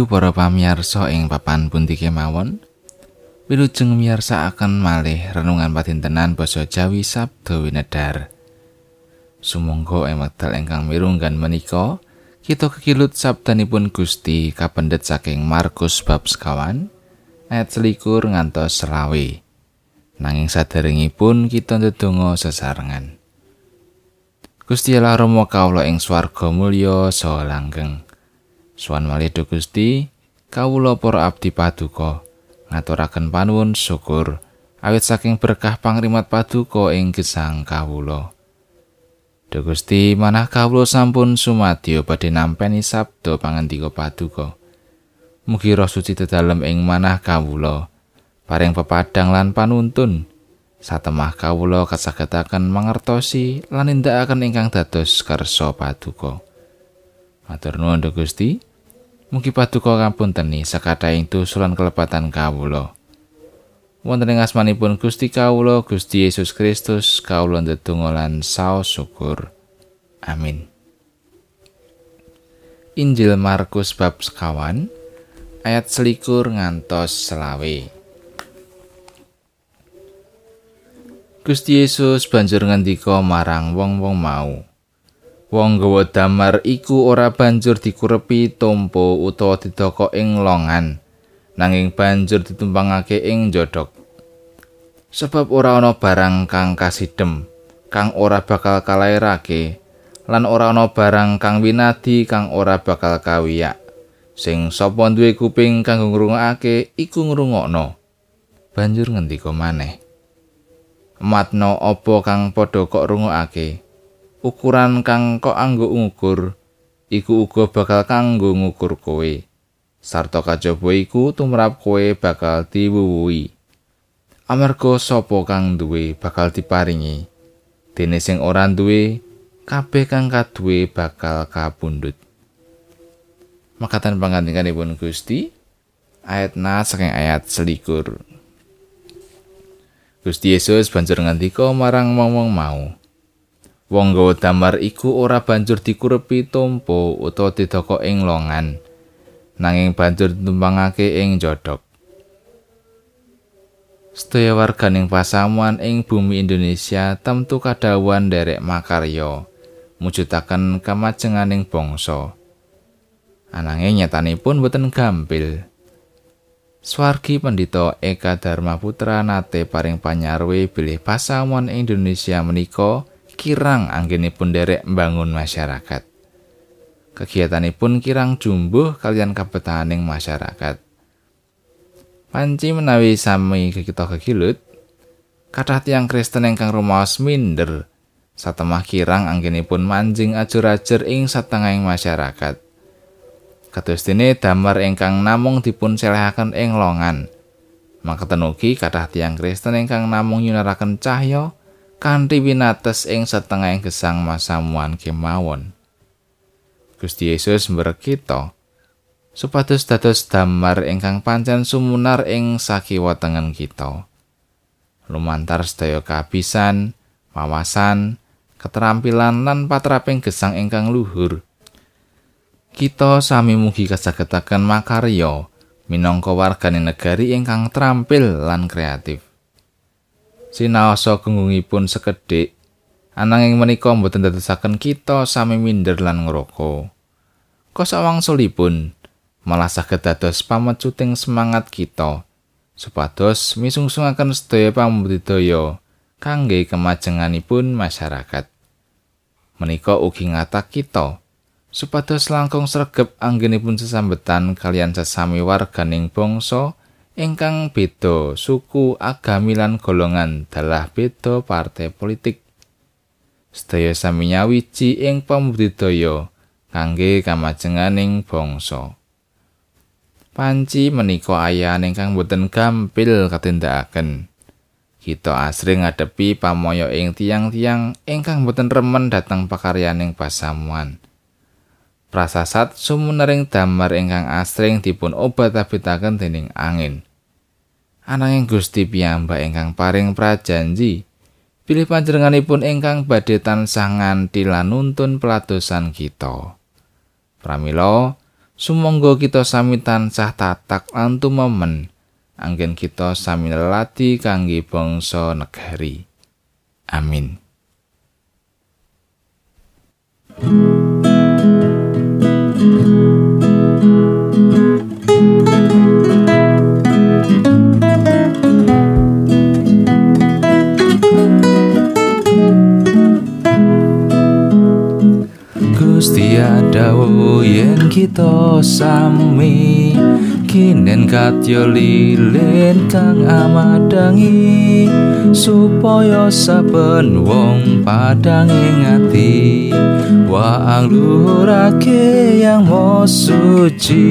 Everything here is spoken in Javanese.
Rahayu para pamirsa ing papan pundi kemawon. Wilujeng miyarsakaken malih renungan padintenan basa Jawi Sabda Winedar. Sumangga wekdal ingkang mirunggan menika, kita kekilut sabdanipun Gusti kapendet saking Markus bab sekawan ayat selikur ngantos selawe. Nanging saderengipun kita ndedonga sesarengan. Gusti Allah Rama kawula ing swarga mulya saha langgeng. Suwan malih Gusti, kawula para abdi paduka ngaturaken panuwun syukur awit saking berkah pangrimat paduka ing gesang kawula. Duh Gusti, manah kawula sampun sumadyo badhe nampi sabda pangandika paduka. Mugi roh suci tetdalem ing manah kawula, paring pepadang lan panuntun. Satemah kawula kasagetaken mangertosi lan nindakaken ingkang dados kersa paduka. Matur nuwun Gusti. Mugi paduka kapunteni sakathahing dosa lan kelepatan kawula. Wonten ing asmanipun Gusti kawula Gusti Yesus Kristus kawula ndedonga lan saos syukur. Amin. Injil Markus bab sekawan ayat selikur ngantos selawe. Gusti Yesus banjur ngendika marang wong-wong mau. Wong gawa damar iku ora banjur dikurepi tompo utawa didoko ing longan, nanging banjur ditumpangake ing jodhok. Sebab ora ana barang kang kasidhem, kang ora bakal kalairake, lan ora ana barang kang winadi kang ora bakal kawiyak. Sing sapa duwe kuping kanggo ngrungokake iku ngrungokno. Banjur ngendika maneh. Matno apa kang padha kok rungokake? Ukuran kang kok anggo ngukur iku uga bakal kanggo ngukur kowe. Sarta kajaba iku tumrap kowe bakal diwuwui amarga sapa kang duwe bakal diparingi? Dene sing ora duwe kabeh kang kaduwe bakal kapundhut makatan pangandikanipun Gusti ayat na saking ayat selikur. Gusti Yesus banjur ngandika marang wong-wong mau Wong gawa damar iku ora banjur dikurepi tompo utawa didoko ing longan, nanging banjur ditumpangake ing jodhok. Sedaya warganing pasamuan ing bumi Indonesia temtu kadawan derek makarya mujudaken kamajenganing bangsa. Ananging nyatanipun boten gampil. Swargi Pendito Eka Dharma Putra nate paring panyarwe bilih pasamuan Indonesia menika kirang anggenipun derek mbangun masyarakat. Kegiatanipun kirang jumbuh kalian kabetahaning masyarakat. Panci menawi sami kita kegilut, kathah tiang Kristen ingkang rumaos minder satemah kirang anggenipun manjing ajur-ajur ing satengahing masyarakat. Kados dene damar ingkang namung dipun selehaken ing longan. Makaten ugi kathah tiang Kristen ingkang namung nyunaraken cahya kanthi winates ing setengah gesang masamuan kemawon. Gusti Yesus mbrekita supados dados damar ingkang pancen sumunar ing sakiwa tengen kita. Lumantar sedaya kabisan, wawasan, keterampilan lan patraping gesang ingkang luhur. Kita sami mugi kasagetaken makarya minangka wargane negari ingkang terampil lan kreatif. Sinaosa gungungipun sekedhik. Ananging menika mboten dadosaken kita sami minder lan ngroko. Kosawangsulipun malah saged dados pamecuting semangat kita supados misungsungaken sedaya pambudidaya kangge kemajenganipun masyarakat. Menika ugi ngatak kita supados langkung sregep anggenipun sesambetan kalian sesami warganing bangsa ingkang beda suku agami lan golongan dalah beda partai politik sedaya sami nyawiji ing pambudidaya kangge kamajenganing bangsa. Panci menika ayahan ingkang boten gampil katindakaken. Kita asring ngadepi pamoyo ing tiang-tiang ingkang boten remen dhateng pakaryaning pasamuan. Prasasat sumunering damar ingkang asring dipun obat-abitaken dening angin ananging Gusti piyambak ingkang paring prajanji pilih panjenenganipun ingkang badhe tansah nganti lan nuntun peladosan kita pramila Sumangga kita sami tansah tatak lan tumemen anggen kita sami lelati kangge bangsa negari. Amin. Gusti kita sami. Kinen katyo lilin kang amadangi supaya saben wong padang ingati wa anglurake yang mo suci